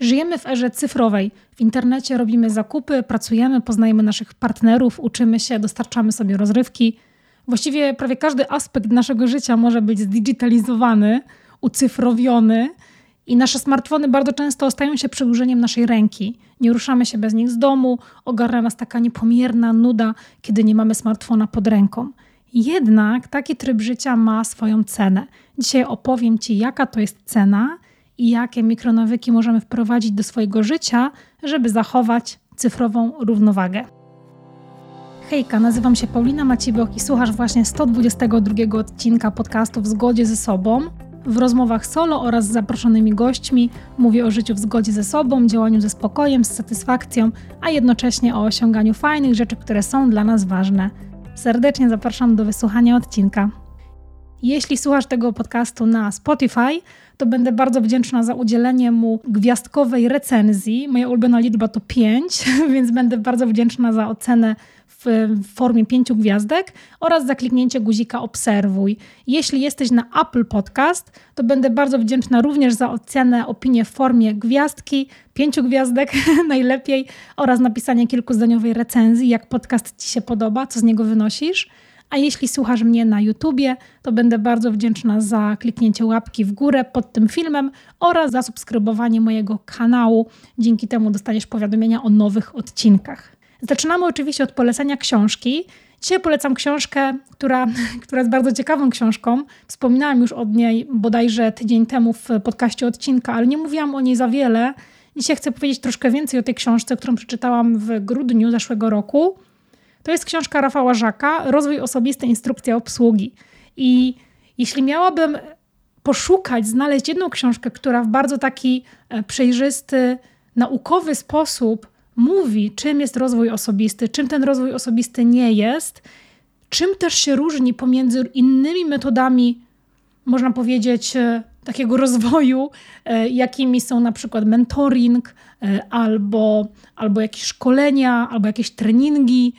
Żyjemy w erze cyfrowej. W internecie robimy zakupy, pracujemy, poznajemy naszych partnerów, uczymy się, dostarczamy sobie rozrywki. Właściwie prawie każdy aspekt naszego życia może być zdigitalizowany, ucyfrowiony i nasze smartfony bardzo często stają się przedłużeniem naszej ręki. Nie ruszamy się bez nich z domu, ogarnia nas taka niepomierna nuda, kiedy nie mamy smartfona pod ręką. Jednak taki tryb życia ma swoją cenę. Dzisiaj opowiem Ci, jaka to jest cena i jakie mikronawyki możemy wprowadzić do swojego życia, żeby zachować cyfrową równowagę. Hejka, nazywam się Paulina Maciejbok i słuchasz właśnie 122 odcinka podcastu W zgodzie ze sobą. W rozmowach solo oraz z zaproszonymi gośćmi mówię o życiu w zgodzie ze sobą, działaniu ze spokojem, z satysfakcją, a jednocześnie o osiąganiu fajnych rzeczy, które są dla nas ważne. Serdecznie zapraszam do wysłuchania odcinka. Jeśli słuchasz tego podcastu na Spotify, to będę bardzo wdzięczna za udzielenie mu gwiazdkowej recenzji. Moja ulubiona liczba to 5, więc będę bardzo wdzięczna za ocenę w formie pięciu gwiazdek oraz za kliknięcie guzika obserwuj. Jeśli jesteś na Apple Podcast, to będę bardzo wdzięczna również za ocenę, opinię w formie gwiazdki, pięciu gwiazdek najlepiej oraz napisanie kilkuzdaniowej recenzji, jak podcast Ci się podoba, co z niego wynosisz. A jeśli słuchasz mnie na YouTubie, to będę bardzo wdzięczna za kliknięcie łapki w górę pod tym filmem oraz za subskrybowanie mojego kanału. Dzięki temu dostaniesz powiadomienia o nowych odcinkach. Zaczynamy oczywiście od polecenia książki. Dzisiaj polecam książkę, która, która jest bardzo ciekawą książką. Wspominałam już o niej bodajże tydzień temu w podcaście odcinka, ale nie mówiłam o niej za wiele. Dzisiaj chcę powiedzieć troszkę więcej o tej książce, którą przeczytałam w grudniu zeszłego roku. To jest książka Rafała Żaka, Rozwój osobisty, instrukcja obsługi. I jeśli miałabym poszukać, znaleźć jedną książkę, która w bardzo taki e, przejrzysty, naukowy sposób mówi, czym jest rozwój osobisty, czym ten rozwój osobisty nie jest, czym też się różni pomiędzy innymi metodami, można powiedzieć, e, takiego rozwoju, e, jakimi są na przykład mentoring, albo, albo jakieś szkolenia, albo jakieś treningi,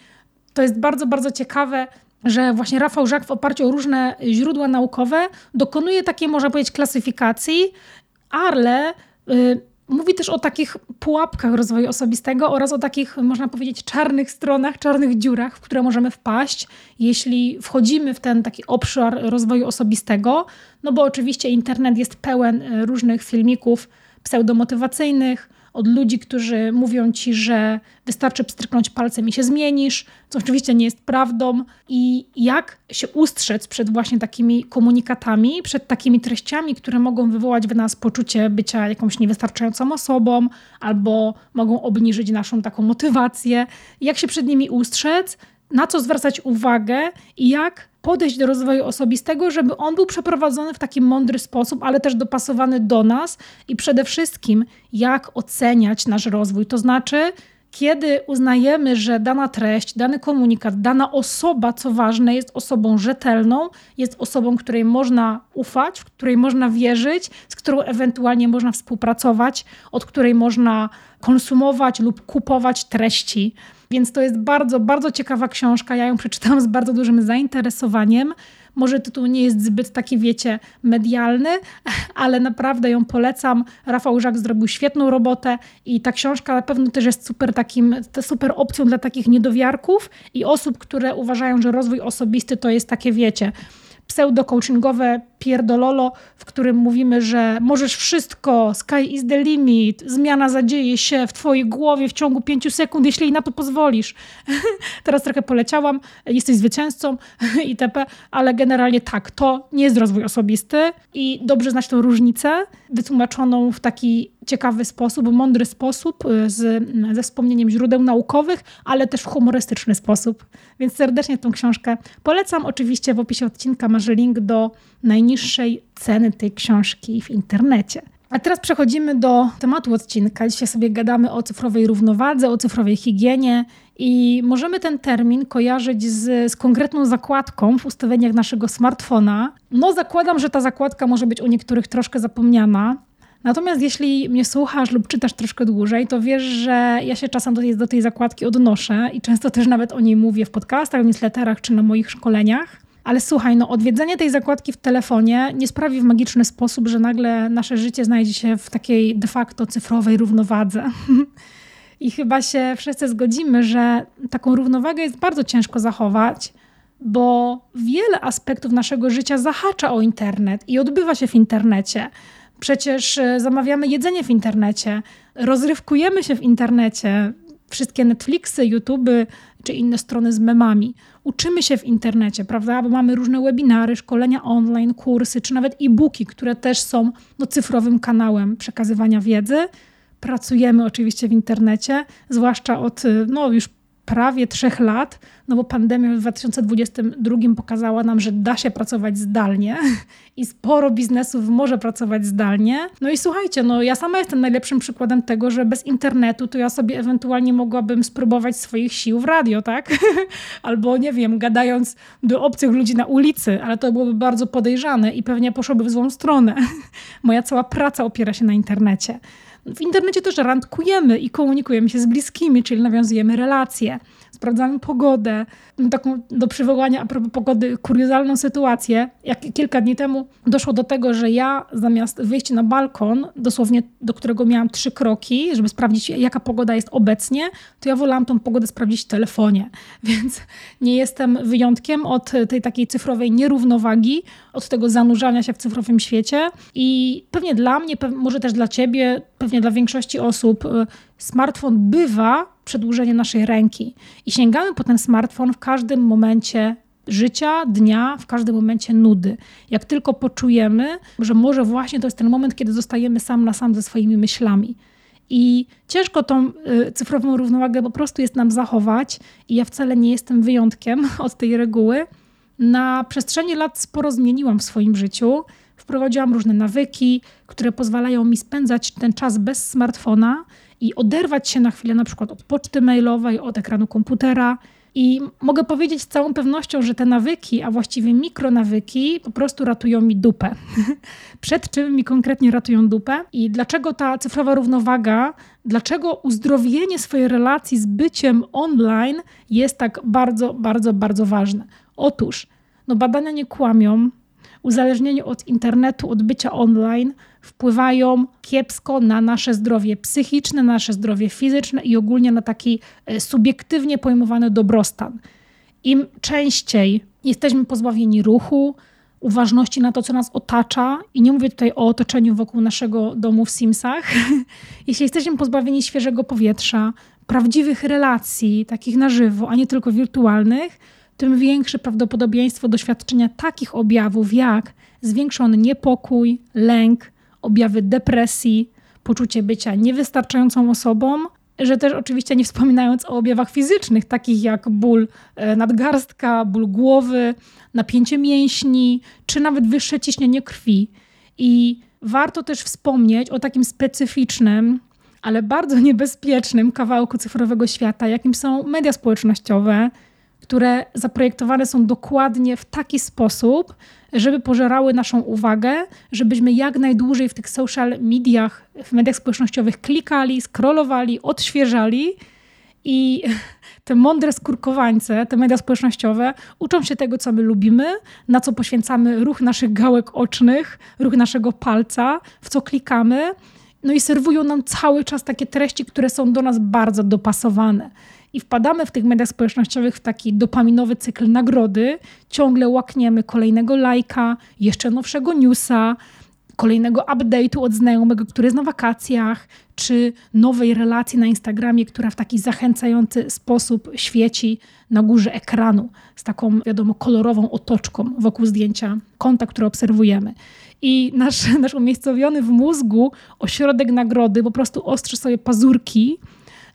to jest bardzo, bardzo ciekawe, że właśnie Rafał Żak w oparciu o różne źródła naukowe dokonuje takiej, można powiedzieć, klasyfikacji, ale y, mówi też o takich pułapkach rozwoju osobistego oraz o takich, można powiedzieć, czarnych stronach, czarnych dziurach, w które możemy wpaść, jeśli wchodzimy w ten taki obszar rozwoju osobistego. No bo oczywiście internet jest pełen y, różnych filmików pseudomotywacyjnych, od ludzi, którzy mówią ci, że wystarczy pstryknąć palcem i się zmienisz, co oczywiście nie jest prawdą. I jak się ustrzec przed właśnie takimi komunikatami, przed takimi treściami, które mogą wywołać w nas poczucie bycia jakąś niewystarczającą osobą, albo mogą obniżyć naszą taką motywację. Jak się przed nimi ustrzec, na co zwracać uwagę i jak podejść do rozwoju osobistego, żeby on był przeprowadzony w taki mądry sposób, ale też dopasowany do nas i przede wszystkim jak oceniać nasz rozwój. To znaczy, kiedy uznajemy, że dana treść, dany komunikat, dana osoba, co ważne, jest osobą rzetelną, jest osobą, której można ufać, w której można wierzyć, z którą ewentualnie można współpracować, od której można konsumować lub kupować treści. Więc to jest bardzo, bardzo ciekawa książka. Ja ją przeczytałam z bardzo dużym zainteresowaniem. Może tytuł nie jest zbyt taki, wiecie, medialny, ale naprawdę ją polecam. Rafał Żak zrobił świetną robotę i ta książka na pewno też jest super takim, super opcją dla takich niedowiarków i osób, które uważają, że rozwój osobisty to jest takie, wiecie, pseudo-coachingowe pierdololo, w którym mówimy, że możesz wszystko, sky is the limit, zmiana zadzieje się w twojej głowie w ciągu pięciu sekund, jeśli na to pozwolisz. Teraz trochę poleciałam, jesteś zwycięzcą itp., ale generalnie tak, to nie jest rozwój osobisty i dobrze znać tą różnicę, wytłumaczoną w taki ciekawy sposób, mądry sposób, y, z, ze wspomnieniem źródeł naukowych, ale też w humorystyczny sposób. Więc serdecznie tę książkę polecam. Oczywiście w opisie odcinka masz link do najniższej ceny tej książki w internecie. A teraz przechodzimy do tematu odcinka. Dzisiaj sobie gadamy o cyfrowej równowadze, o cyfrowej higienie i możemy ten termin kojarzyć z, z, konkretną zakładką w ustawieniach naszego smartfona. No, zakładam, że ta zakładka może być u niektórych troszkę zapomniana. Natomiast jeśli mnie słuchasz lub czytasz troszkę dłużej, to wiesz, że ja się czasem do tej, do tej zakładki odnoszę i często też nawet o niej mówię w podcastach, w newsletterach czy na moich szkoleniach. Ale słuchaj, no odwiedzenie tej zakładki w telefonie nie sprawi w magiczny sposób, że nagle nasze życie znajdzie się w takiej de facto cyfrowej równowadze. I chyba się wszyscy zgodzimy, że taką równowagę jest bardzo ciężko zachować, bo wiele aspektów naszego życia zahacza o internet i odbywa się w internecie. Przecież e, zamawiamy jedzenie w internecie, rozrywkujemy się w internecie, wszystkie Netflixy, YouTube czy inne strony z memami. Uczymy się w internecie, prawda? Bo mamy różne webinary, szkolenia online, kursy, czy nawet e-booki, które też są no, cyfrowym kanałem przekazywania wiedzy. Pracujemy oczywiście w internecie, zwłaszcza od no, już prawie trzech lat, no bo pandemia w 2022 pokazała nam, że da się pracować zdalnie i sporo biznesów może pracować zdalnie. No i słuchajcie, no ja sama jestem najlepszym przykładem tego, że bez internetu to ja sobie ewentualnie mogłabym spróbować swoich sił w radio, tak? Albo nie wiem, gadając do obcych ludzi na ulicy, ale to byłoby bardzo podejrzane i pewnie poszłoby w złą stronę. Moja cała praca opiera się na internecie. W internecie też randkujemy i komunikujemy się z bliskimi, czyli nawiązujemy relacje sprawdzamy pogodę. Taką do przywołania a propos pogody kuriozalną sytuację. Jak kilka dni temu doszło do tego, że ja zamiast wyjść na balkon, dosłownie do którego miałam trzy kroki, żeby sprawdzić jaka pogoda jest obecnie, to ja wolałam tą pogodę sprawdzić w telefonie. Więc nie jestem wyjątkiem od tej takiej cyfrowej nierównowagi, od tego zanurzania się w cyfrowym świecie i pewnie dla mnie, może też dla ciebie, pewnie dla większości osób y, smartfon bywa przedłużeniem naszej ręki i sięgamy po ten smartfon w każdym momencie życia, dnia, w każdym momencie nudy. Jak tylko poczujemy, że może właśnie to jest ten moment, kiedy zostajemy sam na sam ze swoimi myślami. I ciężko tą y, cyfrową równowagę po prostu jest nam zachować, i ja wcale nie jestem wyjątkiem od tej reguły. Na przestrzeni lat sporo zmieniłam w swoim życiu. Wprowadziłam różne nawyki, które pozwalają mi spędzać ten czas bez smartfona i oderwać się na chwilę na przykład od poczty mailowej, od ekranu komputera. I mogę powiedzieć z całą pewnością, że te nawyki, a właściwie mikronawyki, po prostu ratują mi dupę. Przed czym mi konkretnie ratują dupę i dlaczego ta cyfrowa równowaga, dlaczego uzdrowienie swojej relacji z byciem online jest tak bardzo, bardzo, bardzo ważne. Otóż, no badania nie kłamią, uzależnienie od internetu, od bycia online wpływają kiepsko na nasze zdrowie psychiczne, na nasze zdrowie fizyczne i ogólnie na taki e, subiektywnie pojmowany dobrostan. Im częściej jesteśmy pozbawieni ruchu, uważności na to, co nas otacza, i nie mówię tutaj o otoczeniu wokół naszego domu w Simsach, jeśli jesteśmy pozbawieni świeżego powietrza, prawdziwych relacji, takich na żywo, a nie tylko wirtualnych, tym większe prawdopodobieństwo doświadczenia takich objawów jak zwiększony niepokój, lęk, objawy depresji, poczucie bycia niewystarczającą osobą, że też oczywiście nie wspominając o objawach fizycznych, takich jak ból e, nadgarstka, ból głowy, napięcie mięśni, czy nawet wyższe ciśnienie krwi. I warto też wspomnieć o takim specyficznym, ale bardzo niebezpiecznym kawałku cyfrowego świata, jakim są media społecznościowe, które zaprojektowane są dokładnie w taki sposób, żeby pożerały naszą uwagę, żebyśmy jak najdłużej w tych social mediach, w mediach społecznościowych klikali, scrollowali, odświeżali i te mądre skurkowańce, te media społecznościowe uczą się tego, co my lubimy, na co poświęcamy ruch naszych gałek ocznych, ruch naszego palca, w co klikamy. No i serwują nam cały czas takie treści, które są do nas bardzo dopasowane i wpadamy w tych mediach społecznościowych w taki dopaminowy cykl nagrody, ciągle łakniemy kolejnego lajka, jeszcze nowszego newsa, kolejnego update'u od znajomego, który jest na wakacjach, czy nowej relacji na Instagramie, która w taki zachęcający sposób świeci na górze ekranu z taką, wiadomo, kolorową otoczką wokół zdjęcia konta, które obserwujemy. I nasz, nasz umiejscowiony w mózgu ośrodek nagrody po prostu ostrzy sobie pazurki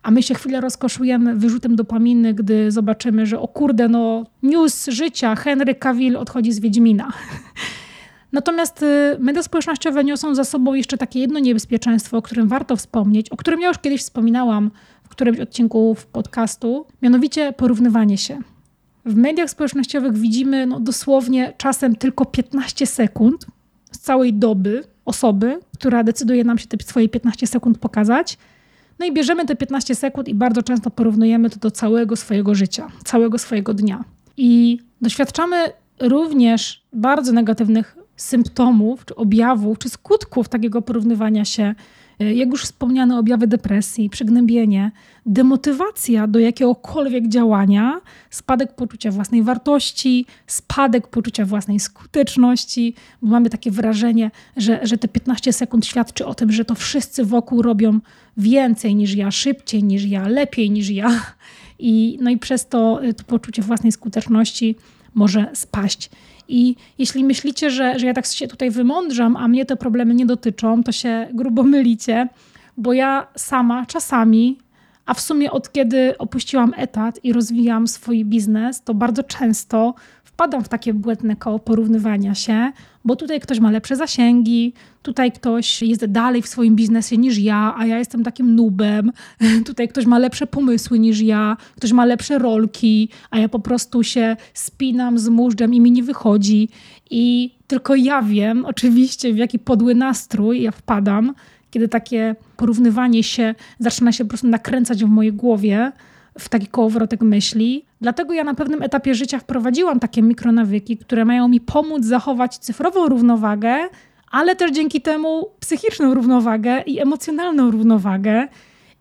a my się chwilę rozkoszujemy wyrzutem dopaminy, gdy zobaczymy, że o kurde, no news życia, Henry Cavill odchodzi z Wiedźmina. Natomiast y, media społecznościowe niosą za sobą jeszcze takie jedno niebezpieczeństwo, o którym warto wspomnieć, o którym ja już kiedyś wspominałam w którymś odcinku podcastu, mianowicie porównywanie się. W mediach społecznościowych widzimy no, dosłownie czasem tylko 15 sekund z całej doby osoby, która decyduje nam się te swoje 15 sekund pokazać, no i bierzemy te 15 sekund i bardzo często porównujemy to do całego swojego życia, całego swojego dnia. I doświadczamy również bardzo negatywnych symptomów, czy objawów, czy skutków takiego porównywania się E, jak już wspomniane, objawy depresji, przygnębienie, demotywacja do jakiegokolwiek działania, spadek poczucia własnej wartości, spadek poczucia własnej skuteczności, mamy takie wrażenie, że, że te 15 sekund świadczy o tym, że to wszyscy wokół robią więcej niż ja, szybciej niż ja, lepiej niż ja. I, no i przez to, e, to poczucie własnej skuteczności może spaść. I jeśli myślicie, że, że ja tak się tutaj wymądrzam, a mnie te problemy nie dotyczą, to się grubo mylicie, bo ja sama czasami, a w sumie od kiedy opuściłam etat i rozwijam swój biznes, to bardzo często wpadam w takie błędne koło porównywania się, bo tutaj ktoś ma lepsze zasięgi, tutaj ktoś jest dalej w swoim biznesie niż ja, a ja jestem takim nubem, tutaj ktoś ma lepsze pomysły niż ja, ktoś ma lepsze rolki, a ja po prostu się spinam z móżdżem i mi nie wychodzi. I tylko ja wiem oczywiście, w jaki podły nastrój ja wpadam, kiedy takie porównywanie się zaczyna się po prostu nakręcać w mojej głowie, w taki kołowrotek myśli. Dlatego ja na pewnym etapie życia wprowadziłam takie mikronawyki, które mają mi pomóc zachować cyfrową równowagę, ale też dzięki temu psychiczną równowagę i emocjonalną równowagę.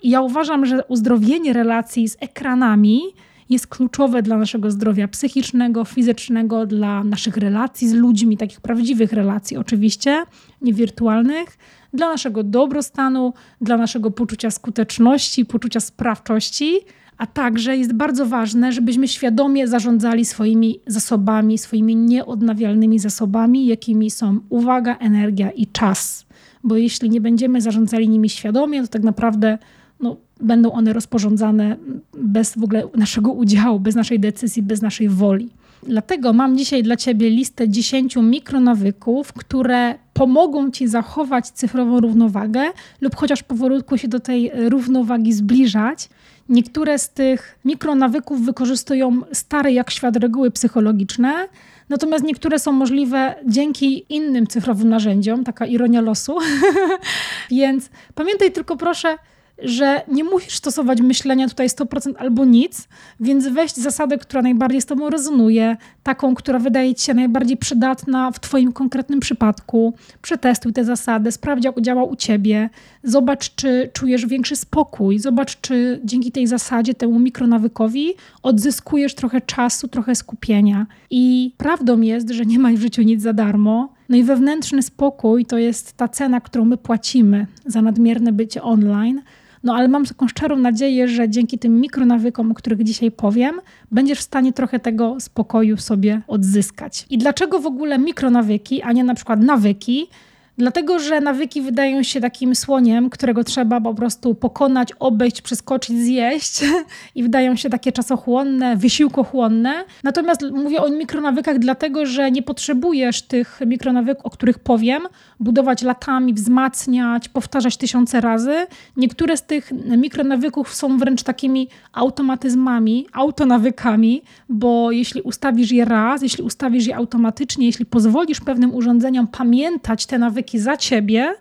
I ja uważam, że uzdrowienie relacji z ekranami jest kluczowe dla naszego zdrowia psychicznego, fizycznego, dla naszych relacji z ludźmi, takich prawdziwych relacji, oczywiście, nie wirtualnych, dla naszego dobrostanu, dla naszego poczucia skuteczności, poczucia sprawczości a także jest bardzo ważne, żebyśmy świadomie zarządzali swoimi zasobami, swoimi nieodnawialnymi zasobami, jakimi są uwaga, energia i czas. Bo jeśli nie będziemy zarządzali nimi świadomie, to tak naprawdę no, będą one rozporządzane bez w ogóle naszego udziału, bez naszej decyzji, bez naszej woli. Dlatego mam dzisiaj dla Ciebie listę 10 mikronawyków, które pomogą Ci zachować cyfrową równowagę lub chociaż powolutku się do tej równowagi zbliżać. Niektóre z tych mikronawyków wykorzystują stare jak świat reguły psychologiczne, natomiast niektóre są możliwe dzięki innym cyfrowym narzędziom, taka ironia losu. Więc pamiętaj tylko proszę, że nie musisz stosować myślenia tutaj 100% albo nic, więc weź zasadę, która najbardziej z Tobą rezonuje, taką, która wydaje Ci się najbardziej przydatna w Twoim konkretnym przypadku. Przetestuj tę zasadę, sprawdź, jak działa u Ciebie, zobacz, czy czujesz większy spokój, zobacz, czy dzięki tej zasadzie, temu mikronawykowi odzyskujesz trochę czasu, trochę skupienia. I prawdą jest, że nie ma w życiu nic za darmo. No i wewnętrzny spokój to jest ta cena, którą my płacimy za nadmierne bycie online no ale mam taką szczerą nadzieję, że dzięki tym mikronawykom, o których dzisiaj powiem, będziesz w stanie trochę tego spokoju sobie odzyskać. I dlaczego w ogóle mikronawyki, a nie na przykład nawyki? Dlatego, że nawyki wydają się takim słoniem, którego trzeba po prostu pokonać, obejść, przeskoczyć, zjeść i wydają się takie czasochłonne, wysiłkochłonne. Natomiast mówię o mikronawykach dlatego, że nie potrzebujesz tych mikronawyków, o których powiem, budować latami, wzmacniać, powtarzać tysiące razy. Niektóre z tych mikronawyków są wręcz takimi automatyzmami, autonawykami, bo jeśli ustawisz je raz, jeśli ustawisz je automatycznie, jeśli pozwolisz pewnym urządzeniom pamiętać te nawyki, za ciebie,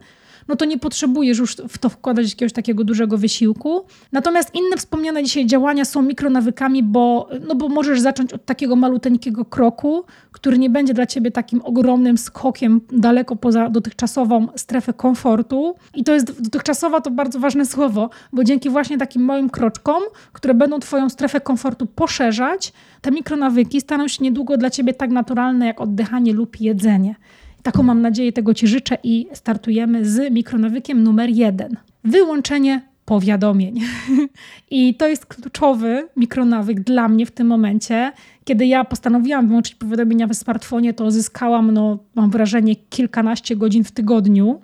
no to nie potrzebujesz już w to wkładać jakiegoś takiego dużego wysiłku. Natomiast inne wspomniane dzisiaj działania są mikronawykami, bo, no bo możesz zacząć od takiego maluteńkiego kroku, który nie będzie dla ciebie takim ogromnym skokiem daleko poza dotychczasową strefę komfortu. I to jest dotychczasowa to bardzo ważne słowo, bo dzięki właśnie takim małym kroczkom, które będą twoją strefę komfortu poszerzać, te mikronawyki staną się niedługo dla ciebie tak naturalne jak oddychanie lub jedzenie. Taką mam nadzieję, tego Ci życzę i startujemy z mikronawykiem numer jeden. Wyłączenie powiadomień. I to jest kluczowy mikronawyk dla mnie w tym momencie. Kiedy ja postanowiłam wyłączyć powiadomienia w smartfonie, to zyskałam, no, mam wrażenie, kilkanaście godzin w tygodniu.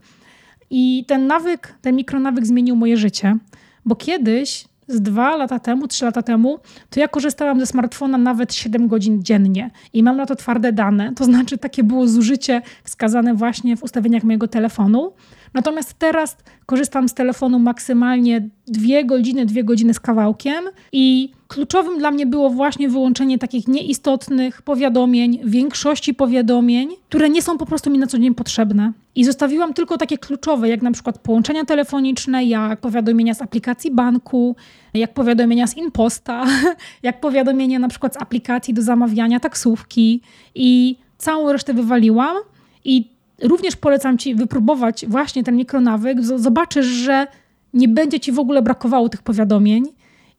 I ten nawyk, ten mikronawyk zmienił moje życie, bo kiedyś z dwa lata temu, trzy lata temu, to ja korzystałam ze smartfona nawet 7 godzin dziennie i mam na to twarde dane, to znaczy takie było zużycie wskazane właśnie w ustawieniach mojego telefonu. Natomiast teraz korzystam z telefonu maksymalnie dwie godziny, dwie godziny z kawałkiem i kluczowym dla mnie było właśnie wyłączenie takich nieistotnych powiadomień, większości powiadomień, które nie są po prostu mi na co dzień potrzebne. I zostawiłam tylko takie kluczowe, jak na przykład połączenia telefoniczne, jak powiadomienia z aplikacji banku, jak powiadomienia z Imposta, jak powiadomienia na przykład z aplikacji do zamawiania taksówki i całą resztę wywaliłam i również polecam Ci wypróbować właśnie ten mikronawyk. Zobaczysz, że nie będzie Ci w ogóle brakowało tych powiadomień.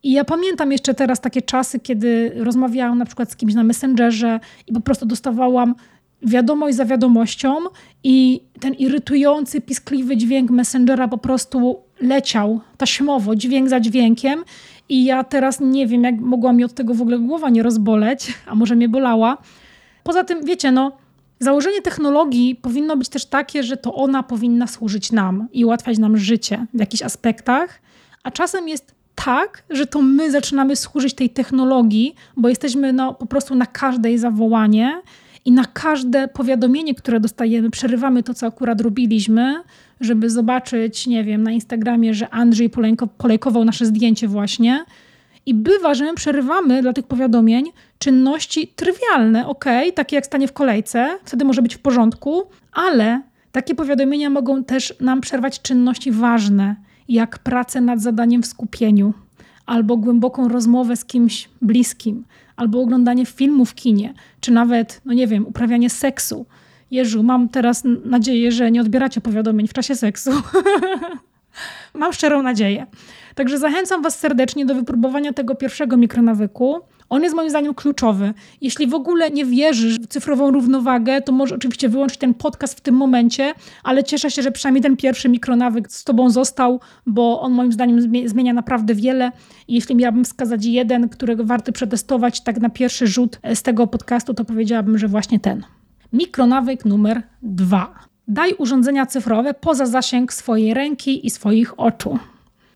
I ja pamiętam jeszcze teraz takie czasy, kiedy rozmawiałam na przykład z kimś na Messengerze i po prostu dostawałam wiadomość za wiadomością i ten irytujący, piskliwy dźwięk Messengera po prostu leciał taśmowo, dźwięk za dźwiękiem i ja teraz nie wiem, jak mogła mi od tego w ogóle głowa nie rozboleć, a może mnie bolała. Poza tym, wiecie, no, założenie technologii powinno być też takie, że to ona powinna służyć nam i ułatwiać nam życie w jakichś aspektach, a czasem jest tak, że to my zaczynamy służyć tej technologii, bo jesteśmy no, po prostu na każde jej zawołanie i na każde powiadomienie, które dostajemy, przerywamy to, co akurat robiliśmy, żeby zobaczyć, nie wiem, na Instagramie, że Andrzej polejkował nasze zdjęcie właśnie. I bywa, że my przerywamy dla tych powiadomień czynności trywialne, ok, takie jak stanie w kolejce, wtedy może być w porządku, ale takie powiadomienia mogą też nam przerwać czynności ważne, jak pracę nad zadaniem w skupieniu, albo głęboką rozmowę z kimś bliskim, albo oglądanie filmu w kinie, czy nawet, no nie wiem, uprawianie seksu. Jeżu, mam teraz nadzieję, że nie odbieracie powiadomień w czasie seksu. mam szczerą nadzieję. Także zachęcam Was serdecznie do wypróbowania tego pierwszego mikronawyku. On jest moim zdaniem kluczowy. Jeśli w ogóle nie wierzysz w cyfrową równowagę, to możesz oczywiście wyłączyć ten podcast w tym momencie, ale cieszę się, że przynajmniej ten pierwszy mikronawyk z Tobą został, bo on moim zdaniem zmienia naprawdę wiele. Jeśli miałabym wskazać jeden, którego warto przetestować tak na pierwszy rzut z tego podcastu, to powiedziałabym, że właśnie ten. Mikronawyk numer dwa. Daj urządzenia cyfrowe poza zasięg swojej ręki i swoich oczu.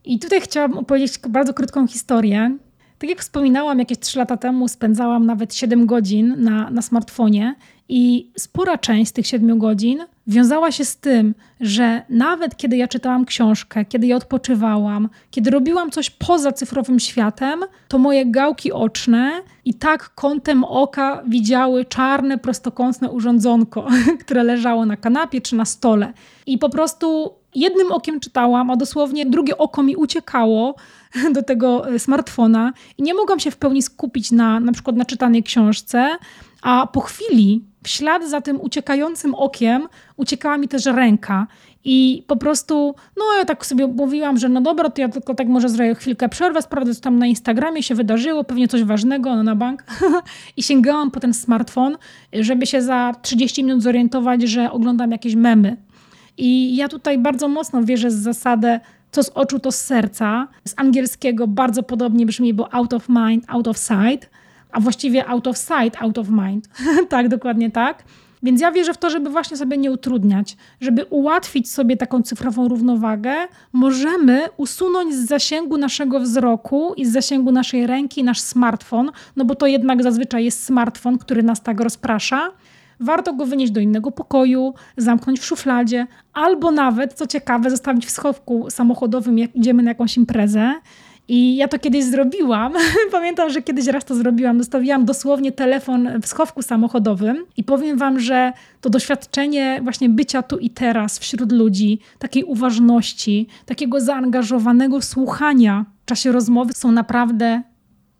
I tutaj chciałabym opowiedzieć bardzo krótką historię. Tak jak wspominałam, jakieś 3 lata temu spędzałam nawet 7 godzin na, na smartfonie i spora część z tych 7 godzin wiązała się z tym, że nawet kiedy ja czytałam książkę, kiedy ja odpoczywałam, kiedy robiłam coś poza cyfrowym światem, to moje gałki oczne i tak kątem oka widziały czarne, prostokątne urządzonko, które leżało na kanapie czy na stole. I po prostu jednym okiem czytałam, a dosłownie drugie oko mi uciekało do tego e, smartfona i nie mogłam się w pełni skupić na na przykład na czytanej książce, a po chwili w ślad za tym uciekającym okiem uciekała mi też ręka. I po prostu, no ja tak sobie mówiłam, że no dobra, to ja tylko tak może zrobię chwilkę przerwę, sprawdzę, co tam na Instagramie się wydarzyło, pewnie coś ważnego, no na bank. I sięgałam po ten smartfon, żeby się za 30 minut zorientować, że oglądam jakieś memy. I ja tutaj bardzo mocno wierzę w zasadę co z oczu, to z serca. Z angielskiego bardzo podobnie brzmi, bo out of mind, out of sight, a właściwie out of sight, out of mind. tak, dokładnie tak. Więc ja wierzę w to, żeby właśnie sobie nie utrudniać, żeby ułatwić sobie taką cyfrową równowagę, możemy usunąć z zasięgu naszego wzroku i z zasięgu naszej ręki nasz smartfon, no bo to jednak zazwyczaj jest smartfon, który nas tak rozprasza warto go wynieść do innego pokoju, zamknąć w szufladzie, albo nawet, co ciekawe, zostawić w schowku samochodowym, jak idziemy na jakąś imprezę. I ja to kiedyś zrobiłam. Pamiętam, że kiedyś raz to zrobiłam. Zostawiłam dosłownie telefon w schowku samochodowym i powiem Wam, że to doświadczenie właśnie bycia tu i teraz wśród ludzi, takiej uważności, takiego zaangażowanego słuchania w czasie rozmowy są naprawdę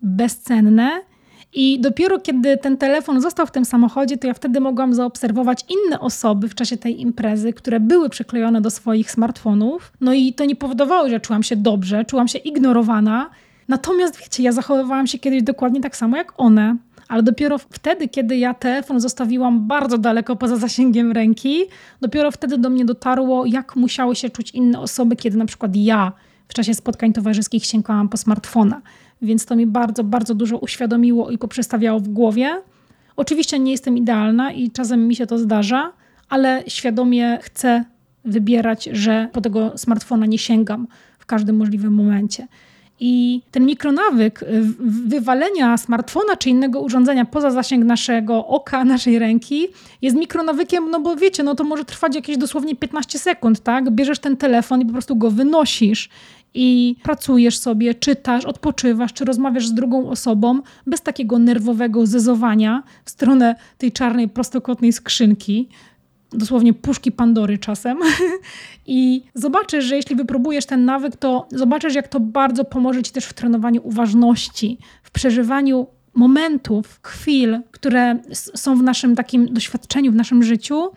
bezcenne i dopiero kiedy ten telefon został w tym samochodzie, to ja wtedy mogłam zaobserwować inne osoby w czasie tej imprezy, które były przyklejone do swoich smartfonów. No i to nie powodowało, że czułam się dobrze, czułam się ignorowana. Natomiast wiecie, ja zachowywałam się kiedyś dokładnie tak samo jak one. Ale dopiero wtedy, kiedy ja telefon zostawiłam bardzo daleko poza zasięgiem ręki, dopiero wtedy do mnie dotarło, jak musiały się czuć inne osoby, kiedy na przykład ja w czasie spotkań towarzyskich sięgałam po smartfona więc to mi bardzo, bardzo dużo uświadomiło i poprzestawiało w głowie. Oczywiście nie jestem idealna i czasem mi się to zdarza, ale świadomie chcę wybierać, że po tego smartfona nie sięgam w każdym możliwym momencie. I ten mikronawyk wywalenia smartfona czy innego urządzenia poza zasięg naszego oka, naszej ręki jest mikronawykiem, no bo wiecie, no to może trwać jakieś dosłownie 15 sekund, tak? Bierzesz ten telefon i po prostu go wynosisz i pracujesz sobie, czytasz, odpoczywasz, czy rozmawiasz z drugą osobą bez takiego nerwowego zezowania w stronę tej czarnej, prostokątnej skrzynki, dosłownie puszki Pandory czasem. I zobaczysz, że jeśli wypróbujesz ten nawyk, to zobaczysz, jak to bardzo pomoże ci też w trenowaniu uważności, w przeżywaniu momentów, chwil, które są w naszym takim doświadczeniu, w naszym życiu,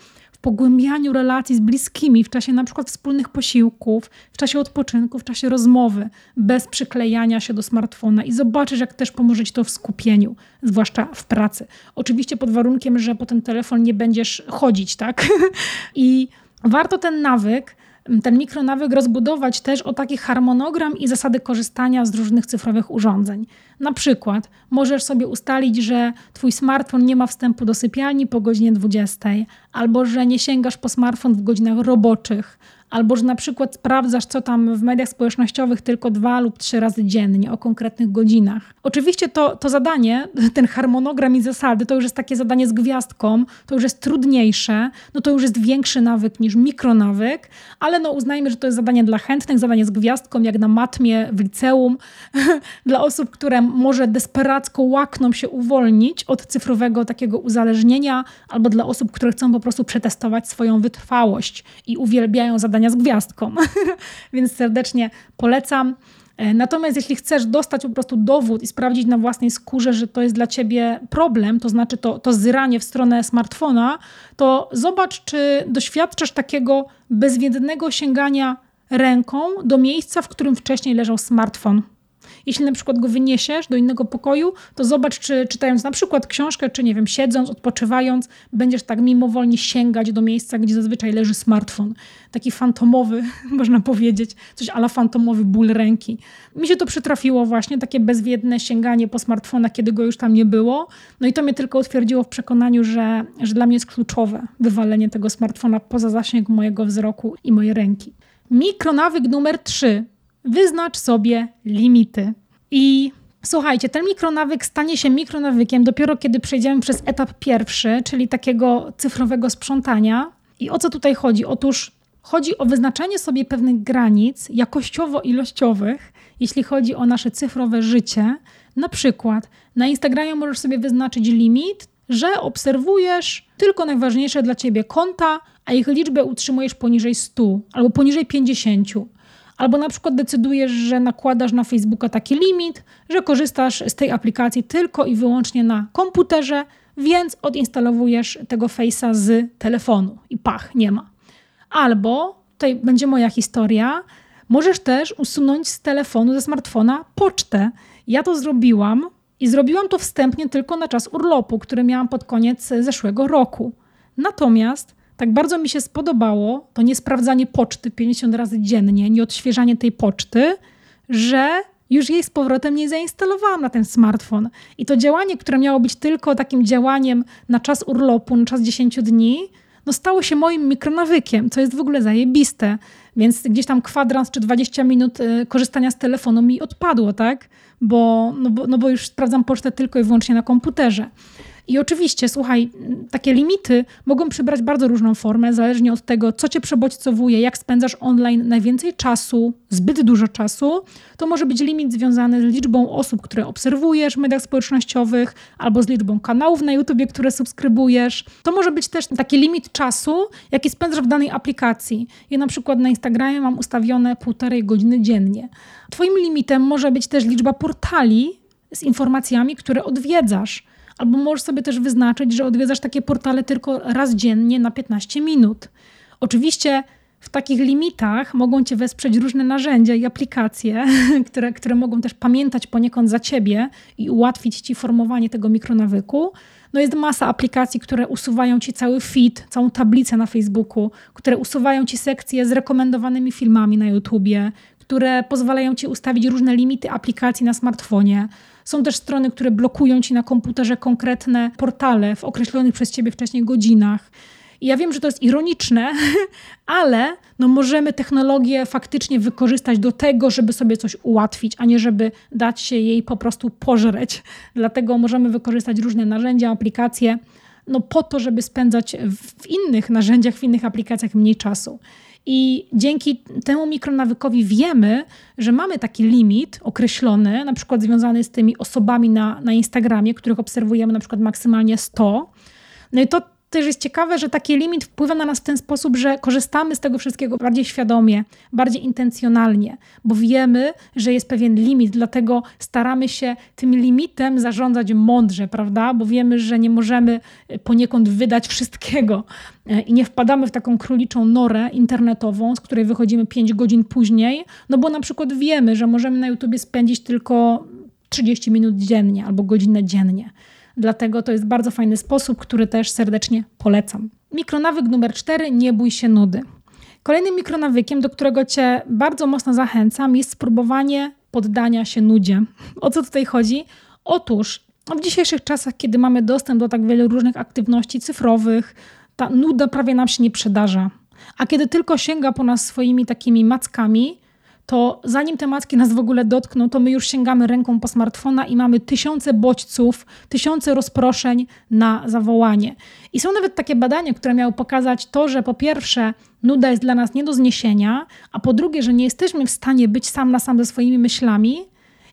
pogłębianiu relacji z bliskimi w czasie na przykład wspólnych posiłków, w czasie odpoczynku, w czasie rozmowy, bez przyklejania się do smartfona i zobaczysz, jak też pomoże Ci to w skupieniu, zwłaszcza w pracy. Oczywiście pod warunkiem, że po ten telefon nie będziesz chodzić, tak? I warto ten nawyk ten mikronawyk rozbudować też o taki harmonogram i zasady korzystania z różnych cyfrowych urządzeń. Na przykład możesz sobie ustalić, że twój smartfon nie ma wstępu do sypialni po godzinie 20, albo że nie sięgasz po smartfon w godzinach roboczych, albo że na przykład sprawdzasz, co tam w mediach społecznościowych tylko dwa lub trzy razy dziennie o konkretnych godzinach. Oczywiście to, to zadanie, ten harmonogram i zasady, to już jest takie zadanie z gwiazdką, to już jest trudniejsze, no to już jest większy nawyk niż mikronawyk, ale no uznajmy, że to jest zadanie dla chętnych, zadanie z gwiazdką, jak na matmie w liceum, dla osób, które może desperacko łakną się uwolnić od cyfrowego takiego uzależnienia, albo dla osób, które chcą po prostu przetestować swoją wytrwałość i uwielbiają zadania z gwiazdką. Więc serdecznie polecam. E, natomiast jeśli chcesz dostać po prostu dowód i sprawdzić na własnej skórze, że to jest dla ciebie problem, to znaczy to, to zyranie w stronę smartfona, to zobacz, czy doświadczasz takiego bezwiednego sięgania ręką do miejsca, w którym wcześniej leżał smartfon. Jeśli na przykład go wyniesiesz do innego pokoju, to zobacz, czy czytając na przykład książkę, czy nie wiem, siedząc, odpoczywając, będziesz tak mimowolnie sięgać do miejsca, gdzie zazwyczaj leży smartfon. Taki fantomowy, można powiedzieć, coś ala fantomowy ból ręki. Mi się to przytrafiło właśnie, takie bezwiedne sięganie po smartfona, kiedy go już tam nie było. No i to mnie tylko utwierdziło w przekonaniu, że, że dla mnie jest kluczowe wywalenie tego smartfona poza zasięg mojego wzroku i mojej ręki. Mikronawyk numer 3 wyznacz sobie limity. I słuchajcie, ten mikronawyk stanie się mikronawykiem dopiero kiedy przejdziemy przez etap pierwszy, czyli takiego cyfrowego sprzątania. I o co tutaj chodzi? Otóż chodzi o wyznaczenie sobie pewnych granic jakościowo-ilościowych, jeśli chodzi o nasze cyfrowe życie. Na przykład na Instagramie możesz sobie wyznaczyć limit, że obserwujesz tylko najważniejsze dla ciebie konta, a ich liczbę utrzymujesz poniżej 100 albo poniżej 50. Albo na przykład decydujesz, że nakładasz na Facebooka taki limit, że korzystasz z tej aplikacji tylko i wyłącznie na komputerze, więc odinstalowujesz tego Face'a z telefonu i pach, nie ma. Albo, tutaj będzie moja historia, możesz też usunąć z telefonu, ze smartfona pocztę. Ja to zrobiłam i zrobiłam to wstępnie tylko na czas urlopu, który miałam pod koniec zeszłego roku. Natomiast tak bardzo mi się spodobało to nie sprawdzanie poczty 50 razy dziennie, nie odświeżanie tej poczty, że już jej z powrotem nie zainstalowałam na ten smartfon. I to działanie, które miało być tylko takim działaniem na czas urlopu, na czas 10 dni, no stało się moim mikronawykiem, co jest w ogóle zajebiste. Więc gdzieś tam kwadrans czy 20 minut y, korzystania z telefonu mi odpadło, tak? Bo, no bo, no bo już sprawdzam pocztę tylko i wyłącznie na komputerze. I oczywiście, słuchaj, takie limity mogą przybrać bardzo różną formę, zależnie od tego, co cię przebodźcowuje, jak spędzasz online najwięcej czasu, zbyt dużo czasu. To może być limit związany z liczbą osób, które obserwujesz w mediach społecznościowych, albo z liczbą kanałów na YouTubie, które subskrybujesz. To może być też taki limit czasu, jaki spędzasz w danej aplikacji. Ja na przykład na Instagramie mam ustawione półtorej godziny dziennie. Twoim limitem może być też liczba portali z informacjami, które odwiedzasz Albo możesz sobie też wyznaczyć, że odwiedzasz takie portale tylko raz dziennie na 15 minut. Oczywiście w takich limitach mogą Cię wesprzeć różne narzędzia i aplikacje, które, które mogą też pamiętać poniekąd za Ciebie i ułatwić Ci formowanie tego mikronawyku. No jest masa aplikacji, które usuwają Ci cały feed, całą tablicę na Facebooku, które usuwają Ci sekcje z rekomendowanymi filmami na YouTubie, które pozwalają Ci ustawić różne limity aplikacji na smartfonie. Są też strony, które blokują Ci na komputerze konkretne portale w określonych przez Ciebie wcześniej godzinach. I ja wiem, że to jest ironiczne, ale no możemy technologię faktycznie wykorzystać do tego, żeby sobie coś ułatwić, a nie żeby dać się jej po prostu pożreć. Dlatego możemy wykorzystać różne narzędzia, aplikacje, no po to, żeby spędzać w innych narzędziach, w innych aplikacjach mniej czasu. I dzięki temu mikronawykowi wiemy, że mamy taki limit określony, na przykład związany z tymi osobami na, na Instagramie, których obserwujemy na przykład maksymalnie 100. No i to też jest ciekawe, że taki limit wpływa na nas w ten sposób, że korzystamy z tego wszystkiego bardziej świadomie, bardziej intencjonalnie, bo wiemy, że jest pewien limit, dlatego staramy się tym limitem zarządzać mądrze, prawda? Bo wiemy, że nie możemy poniekąd wydać wszystkiego e, i nie wpadamy w taką króliczą norę internetową, z której wychodzimy 5 godzin później, no bo na przykład wiemy, że możemy na YouTubie spędzić tylko 30 minut dziennie albo godzinę dziennie. Dlatego to jest bardzo fajny sposób, który też serdecznie polecam. Mikronawyk numer 4: nie bój się nudy. Kolejnym mikronawykiem, do którego Cię bardzo mocno zachęcam, jest spróbowanie poddania się nudzie. O co tutaj chodzi? Otóż w dzisiejszych czasach, kiedy mamy dostęp do tak wielu różnych aktywności cyfrowych, ta nuda prawie nam się nie przydarza. A kiedy tylko sięga po nas swoimi takimi mackami, to zanim te matki nas w ogóle dotkną, to my już sięgamy ręką po smartfona i mamy tysiące bodźców, tysiące rozproszeń na zawołanie. I są nawet takie badania, które miały pokazać to, że po pierwsze, nuda jest dla nas nie do zniesienia, a po drugie, że nie jesteśmy w stanie być sam na sam ze swoimi myślami.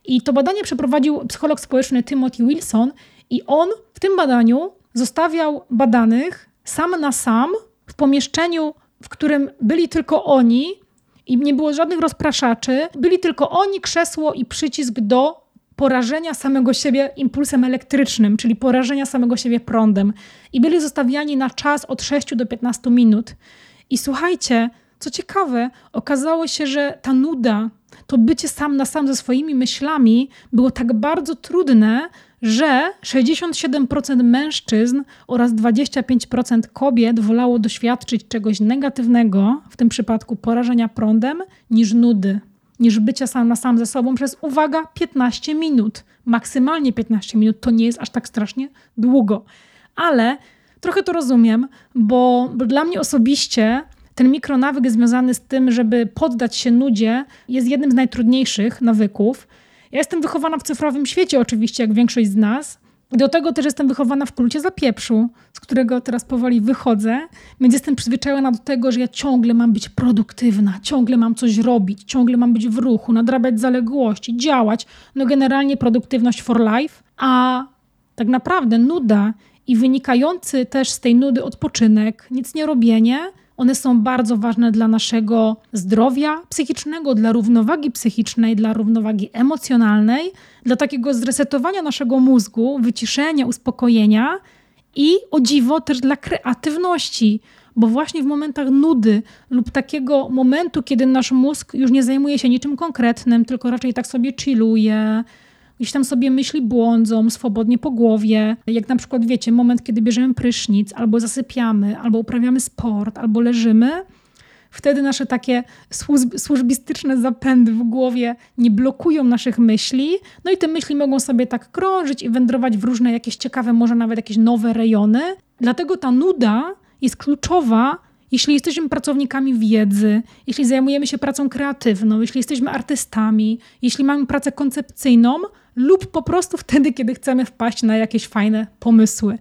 I to badanie przeprowadził psycholog społeczny Timothy Wilson, i on w tym badaniu zostawiał badanych sam na sam w pomieszczeniu, w którym byli tylko oni, i nie było żadnych rozpraszaczy. Byli tylko oni, krzesło i przycisk do porażenia samego siebie impulsem elektrycznym, czyli porażenia samego siebie prądem. I byli zostawiani na czas od 6 do 15 minut. I słuchajcie, co ciekawe, okazało się, że ta nuda, to bycie sam na sam ze swoimi myślami było tak bardzo trudne, że 67% mężczyzn oraz 25% kobiet wolało doświadczyć czegoś negatywnego, w tym przypadku porażenia prądem, niż nudy, niż bycia sam na sam ze sobą przez, uwaga, 15 minut. Maksymalnie 15 minut to nie jest aż tak strasznie długo. Ale trochę to rozumiem, bo, bo dla mnie osobiście ten mikronawyk związany z tym, żeby poddać się nudzie, jest jednym z najtrudniejszych nawyków. Ja jestem wychowana w cyfrowym świecie, oczywiście, jak większość z nas. Do tego też jestem wychowana w kulcie zapieprzu, z którego teraz powoli wychodzę, więc jestem przyzwyczajona do tego, że ja ciągle mam być produktywna, ciągle mam coś robić, ciągle mam być w ruchu, nadrabiać zaległości, działać. No generalnie produktywność for life, a tak naprawdę nuda i wynikający też z tej nudy odpoczynek, nic nie robienie, one są bardzo ważne dla naszego zdrowia psychicznego, dla równowagi psychicznej, dla równowagi emocjonalnej, dla takiego zresetowania naszego mózgu, wyciszenia, uspokojenia i o dziwo też dla kreatywności. Bo właśnie w momentach nudy lub takiego momentu, kiedy nasz mózg już nie zajmuje się niczym konkretnym, tylko raczej tak sobie chilluje, gdzieś tam sobie myśli błądzą swobodnie po głowie. Jak na przykład, wiecie, moment, kiedy bierzemy prysznic, albo zasypiamy, albo uprawiamy sport, albo leżymy, wtedy nasze takie służbistyczne zapędy w głowie nie blokują naszych myśli. No i te myśli mogą sobie tak krążyć i wędrować w różne jakieś ciekawe, może nawet jakieś nowe rejony. Dlatego ta nuda jest kluczowa jeśli jesteśmy pracownikami wiedzy, jeśli zajmujemy się pracą kreatywną, jeśli jesteśmy artystami, jeśli mamy pracę koncepcyjną, lub po prostu wtedy, kiedy chcemy wpaść na jakieś fajne pomysły.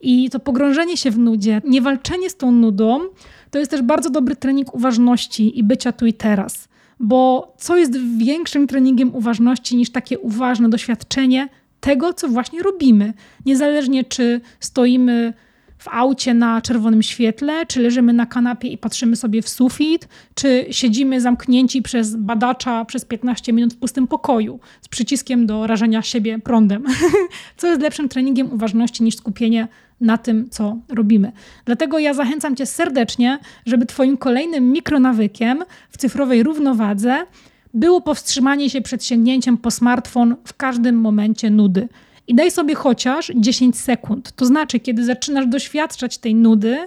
I to pogrążenie się w nudzie, niewalczenie z tą nudą, to jest też bardzo dobry trening uważności i bycia tu i teraz. Bo co jest większym treningiem uważności niż takie uważne doświadczenie tego, co właśnie robimy? Niezależnie czy stoimy w aucie na czerwonym świetle, czy leżymy na kanapie i patrzymy sobie w sufit, czy siedzimy zamknięci przez badacza przez 15 minut w pustym pokoju z przyciskiem do rażenia siebie prądem. co jest lepszym treningiem uważności niż skupienie na tym, co robimy. Dlatego ja zachęcam Cię serdecznie, żeby Twoim kolejnym mikronawykiem w cyfrowej równowadze było powstrzymanie się przed sięgnięciem po smartfon w każdym momencie nudy i daj sobie chociaż 10 sekund. To znaczy, kiedy zaczynasz doświadczać tej nudy,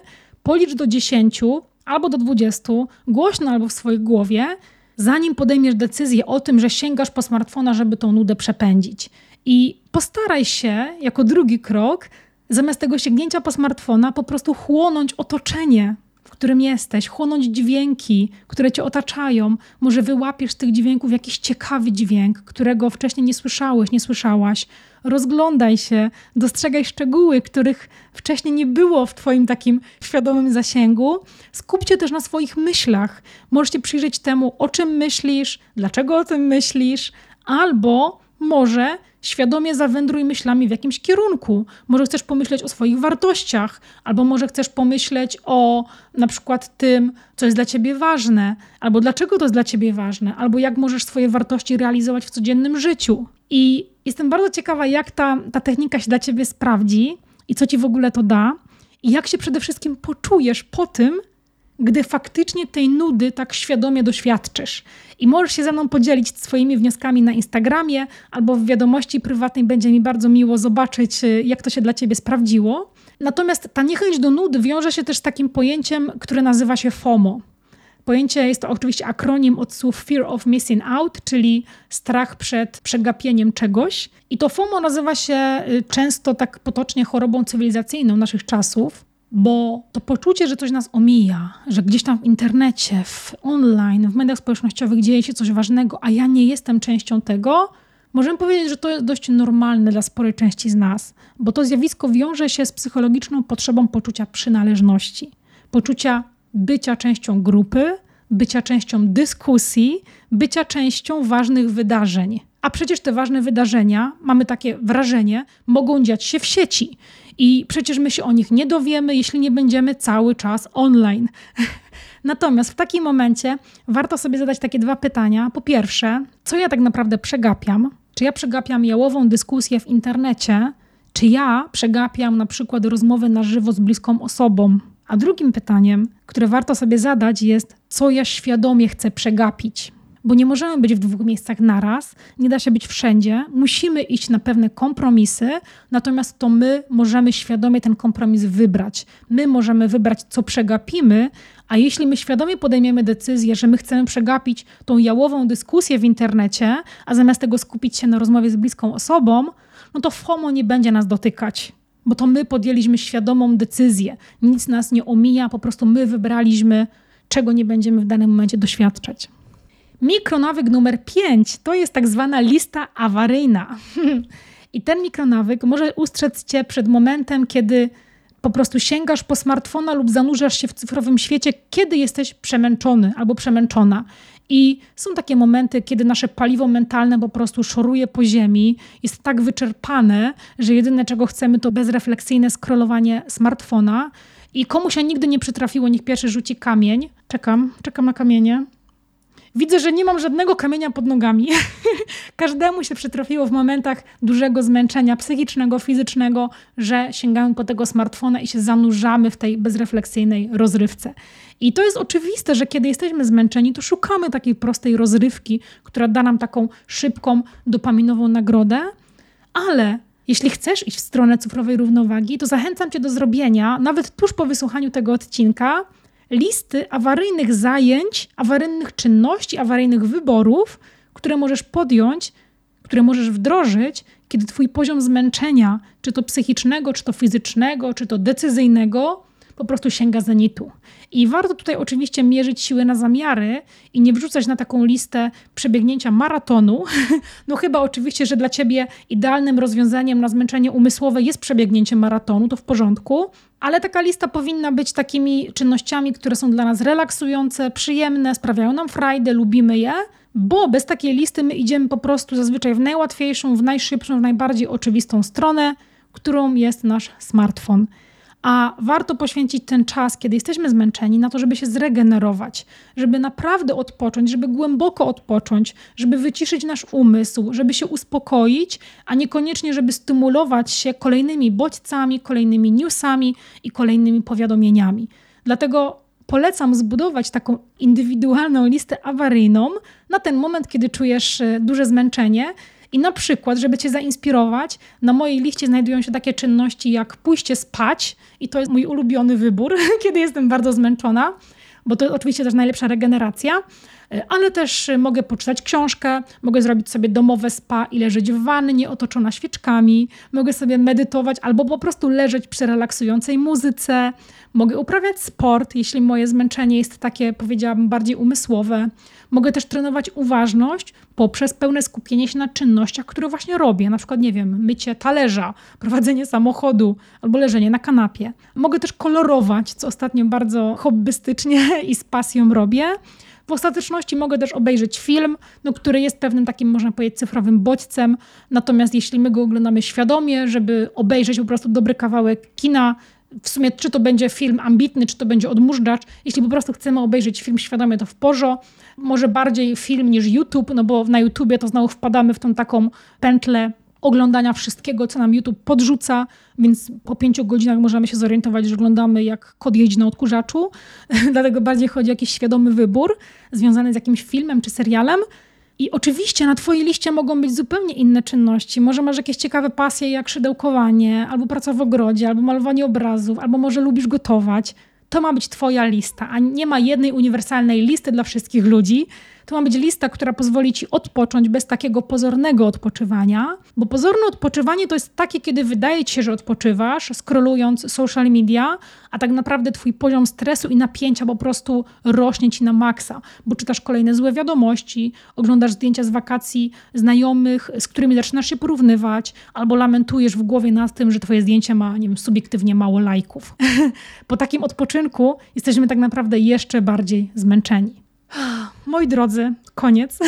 policz do 10 albo do 20, głośno albo w swojej głowie, zanim podejmiesz decyzję o tym, że sięgasz po smartfona, żeby tą nudę przepędzić. I postaraj się, jako drugi krok, zamiast tego sięgnięcia po smartfona, po prostu chłonąć otoczenie, w którym jesteś, chłonąć dźwięki, które cię otaczają. Może wyłapiesz z tych dźwięków jakiś ciekawy dźwięk, którego wcześniej nie słyszałeś, nie słyszałaś. Rozglądaj się, dostrzegaj szczegóły, których wcześniej nie było w Twoim takim świadomym zasięgu. Skupcie też na swoich myślach. Możesz się przyjrzeć temu, o czym myślisz, dlaczego o tym myślisz, albo może świadomie zawędruj myślami w jakimś kierunku. Może chcesz pomyśleć o swoich wartościach, albo może chcesz pomyśleć o na przykład tym, co jest dla ciebie ważne, albo dlaczego to jest dla ciebie ważne, albo jak możesz swoje wartości realizować w codziennym życiu. I jestem bardzo ciekawa, jak ta, ta technika się dla ciebie sprawdzi i co ci w ogóle to da, i jak się przede wszystkim poczujesz po tym, gdy faktycznie tej nudy tak świadomie doświadczysz. I możesz się ze mną podzielić swoimi wnioskami na Instagramie albo w wiadomości prywatnej. Będzie mi bardzo miło zobaczyć, y, jak to się dla ciebie sprawdziło. Natomiast ta niechęć do nudy wiąże się też z takim pojęciem, które nazywa się FOMO. Pojęcie jest to oczywiście akronim od słów Fear of Missing Out, czyli strach przed przegapieniem czegoś. I to FOMO nazywa się y, często tak potocznie chorobą cywilizacyjną naszych czasów bo to poczucie, że coś nas omija, że gdzieś tam w internecie, w online, w mediach społecznościowych dzieje się coś ważnego, a ja nie jestem częścią tego, możemy powiedzieć, że to jest dość normalne dla sporej części z nas, bo to zjawisko wiąże się z psychologiczną potrzebą poczucia przynależności, poczucia bycia częścią grupy, bycia częścią dyskusji, bycia częścią ważnych wydarzeń. A przecież te ważne wydarzenia, mamy takie wrażenie, mogą dziać się w sieci. I przecież my się o nich nie dowiemy, jeśli nie będziemy cały czas online. Natomiast w takim momencie warto sobie zadać takie dwa pytania. Po pierwsze, co ja tak naprawdę przegapiam? Czy ja przegapiam jałową dyskusję w internecie? Czy ja przegapiam na przykład rozmowy na żywo z bliską osobą? A drugim pytaniem, które warto sobie zadać, jest, co ja świadomie chcę przegapić bo nie możemy być w dwóch miejscach naraz, nie da się być wszędzie, musimy iść na pewne kompromisy, natomiast to my możemy świadomie ten kompromis wybrać. My możemy wybrać, co przegapimy, a jeśli my świadomie podejmiemy decyzję, że my chcemy przegapić tą jałową dyskusję w internecie, a zamiast tego skupić się na rozmowie z bliską osobą, no to FOMO nie będzie nas dotykać bo to my podjęliśmy świadomą decyzję. Nic nas nie omija, po prostu my wybraliśmy, czego nie będziemy w danym momencie doświadczać. Mikronawyk numer 5 to jest tak zwana lista awaryjna. I ten mikronawyk może ustrzec cię przed momentem, kiedy po prostu sięgasz po smartfona lub zanurzasz się w cyfrowym świecie, kiedy jesteś przemęczony albo przemęczona. I są takie momenty, kiedy nasze paliwo mentalne po prostu szoruje po ziemi, jest tak wyczerpane, że jedyne czego chcemy to bezrefleksyjne scrollowanie smartfona. I komu się nigdy nie przytrafiło, niech pierwszy rzuci kamień. Czekam, czekam na kamienie. Widzę, że nie mam żadnego kamienia pod nogami. Każdemu się przytrafiło w momentach dużego zmęczenia psychicznego, fizycznego, że sięgamy po tego smartfona i się zanurzamy w tej bezrefleksyjnej rozrywce. I to jest oczywiste, że kiedy jesteśmy zmęczeni, to szukamy takiej prostej rozrywki, która da nam taką szybką, dopaminową nagrodę, ale jeśli chcesz iść w stronę cyfrowej równowagi, to zachęcam Cię do zrobienia, nawet tuż po wysłuchaniu tego odcinka, listy awaryjnych zajęć, awaryjnych czynności, awaryjnych wyborów, które możesz podjąć, które możesz wdrożyć, kiedy Twój poziom zmęczenia, czy to psychicznego, czy to fizycznego, czy to decyzyjnego, po prostu sięga zenitu. I warto tutaj oczywiście mierzyć siły na zamiary i nie wrzucać na taką listę przebiegnięcia maratonu. No chyba oczywiście, że dla ciebie idealnym rozwiązaniem na zmęczenie umysłowe jest przebiegnięcie maratonu, to w porządku, ale taka lista powinna być takimi czynnościami, które są dla nas relaksujące, przyjemne, sprawiają nam frajdę, lubimy je, bo bez takiej listy my idziemy po prostu zazwyczaj w najłatwiejszą, w najszybszą, w najbardziej oczywistą stronę, którą jest nasz smartfon a warto poświęcić ten czas, kiedy jesteśmy zmęczeni, na to, żeby się zregenerować, żeby naprawdę odpocząć, żeby głęboko odpocząć, żeby wyciszyć nasz umysł, żeby się uspokoić, a niekoniecznie, żeby stymulować się kolejnymi bodźcami, kolejnymi newsami i kolejnymi powiadomieniami. Dlatego polecam zbudować taką indywidualną listę awaryjną na ten moment, kiedy czujesz e, duże zmęczenie i na przykład, żeby Cię zainspirować, na mojej liście znajdują się takie czynności jak pójście spać, i to jest mój ulubiony wybór, kiedy jestem bardzo zmęczona, bo to oczywiście też najlepsza regeneracja. Ale też mogę poczytać książkę, mogę zrobić sobie domowe spa i leżeć w wannie otoczona świeczkami, mogę sobie medytować albo po prostu leżeć przy relaksującej muzyce, mogę uprawiać sport, jeśli moje zmęczenie jest takie, powiedziałabym, bardziej umysłowe. Mogę też trenować uważność poprzez pełne skupienie się na czynnościach, które właśnie robię, na przykład, nie wiem, mycie talerza, prowadzenie samochodu albo leżenie na kanapie. Mogę też kolorować, co ostatnio bardzo hobbystycznie i z pasją robię. W ostateczności mogę też obejrzeć film, no, który jest pewnym takim, można powiedzieć, cyfrowym bodźcem. Natomiast jeśli my go oglądamy świadomie, żeby obejrzeć po prostu dobry kawałek kina, w sumie czy to będzie film ambitny, czy to będzie odmurzacz. Jeśli po prostu chcemy obejrzeć film świadomie, to w porzo. Może bardziej film niż YouTube, no bo na YouTubie to znowu wpadamy w tą taką pętlę oglądania wszystkiego, co nam YouTube podrzuca, więc po pięciu godzinach możemy się zorientować, że oglądamy jak kod jeździ na odkurzaczu. Dlatego bardziej chodzi o jakiś świadomy wybór związany z jakimś filmem czy serialem. I oczywiście na Twojej liście mogą być zupełnie inne czynności. Może masz jakieś ciekawe pasje jak szydełkowanie, albo praca w ogrodzie, albo malowanie obrazów, albo może lubisz gotować. To ma być Twoja lista, a nie ma jednej uniwersalnej listy dla wszystkich ludzi. To ma być lista, która pozwoli ci odpocząć bez takiego pozornego odpoczywania, bo pozorne odpoczywanie to jest takie, kiedy wydaje ci się, że odpoczywasz, scrollując social media, a tak naprawdę twój poziom stresu i napięcia po prostu rośnie ci na maksa, bo czytasz kolejne złe wiadomości, oglądasz zdjęcia z wakacji znajomych, z którymi zaczynasz się porównywać, albo lamentujesz w głowie nad tym, że twoje zdjęcie ma, nie wiem, subiektywnie mało lajków. po takim odpoczynku jesteśmy tak naprawdę jeszcze bardziej zmęczeni. Moi drodzy, koniec.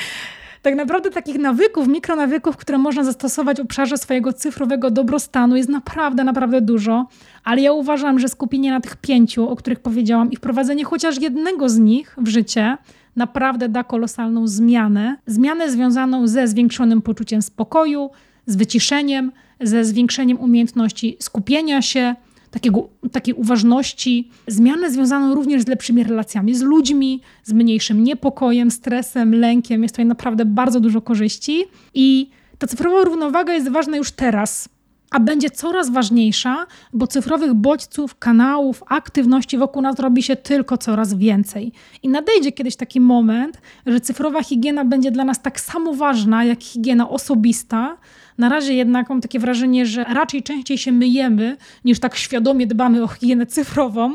tak naprawdę takich nawyków, mikronawyków, które można zastosować w obszarze swojego cyfrowego dobrostanu jest naprawdę, naprawdę dużo, ale ja uważam, że skupienie na tych pięciu, o których powiedziałam i wprowadzenie chociaż jednego z nich w życie naprawdę da kolosalną zmianę. Zmianę związaną ze zwiększonym poczuciem spokoju, z wyciszeniem, ze zwiększeniem umiejętności skupienia się, takiego, takiej uważności, zmianę związaną również z lepszymi relacjami z ludźmi, z mniejszym niepokojem, stresem, lękiem. Jest tutaj naprawdę bardzo dużo korzyści i ta cyfrowa równowaga jest ważna już teraz, a będzie coraz ważniejsza, bo cyfrowych bodźców, kanałów, aktywności wokół nas robi się tylko coraz więcej. I nadejdzie kiedyś taki moment, że cyfrowa higiena będzie dla nas tak samo ważna jak higiena osobista, na razie jednak mam takie wrażenie, że raczej częściej się myjemy, niż tak świadomie dbamy o higienę cyfrową.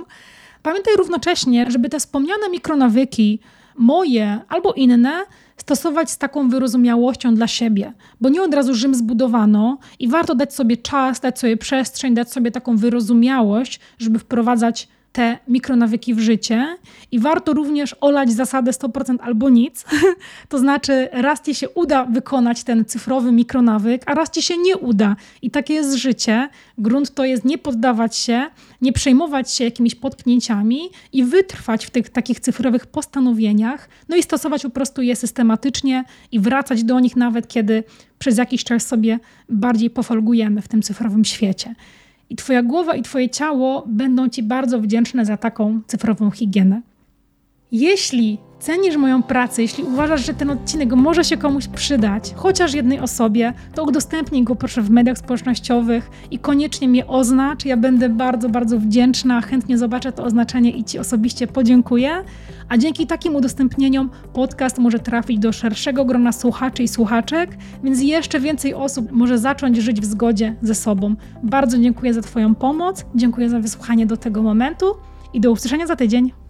Pamiętaj równocześnie, żeby te wspomniane mikronawyki, moje albo inne, stosować z taką wyrozumiałością dla siebie, bo nie od razu Rzym zbudowano i warto dać sobie czas, dać sobie przestrzeń, dać sobie taką wyrozumiałość, żeby wprowadzać te mikronawyki w życie i warto również olać zasadę 100% albo nic. to znaczy, raz ci się uda wykonać ten cyfrowy mikronawyk, a raz ci się nie uda. I takie jest życie. Grunt to jest nie poddawać się, nie przejmować się jakimiś potknięciami i wytrwać w tych takich cyfrowych postanowieniach, no i stosować po prostu je systematycznie i wracać do nich nawet kiedy przez jakiś czas sobie bardziej pofolgujemy w tym cyfrowym świecie. I Twoja głowa i Twoje ciało będą Ci bardzo wdzięczne za taką cyfrową higienę. Jeśli cenisz moją pracę, jeśli uważasz, że ten odcinek może się komuś przydać, chociaż jednej osobie, to udostępnij go proszę w mediach społecznościowych i koniecznie mnie oznacz. Ja będę bardzo, bardzo wdzięczna, chętnie zobaczę to oznaczenie i Ci osobiście podziękuję. A dzięki takim udostępnieniom podcast może trafić do szerszego grona słuchaczy i słuchaczek, więc jeszcze więcej osób może zacząć żyć w zgodzie ze sobą. Bardzo dziękuję za Twoją pomoc, dziękuję za wysłuchanie do tego momentu i do usłyszenia za tydzień.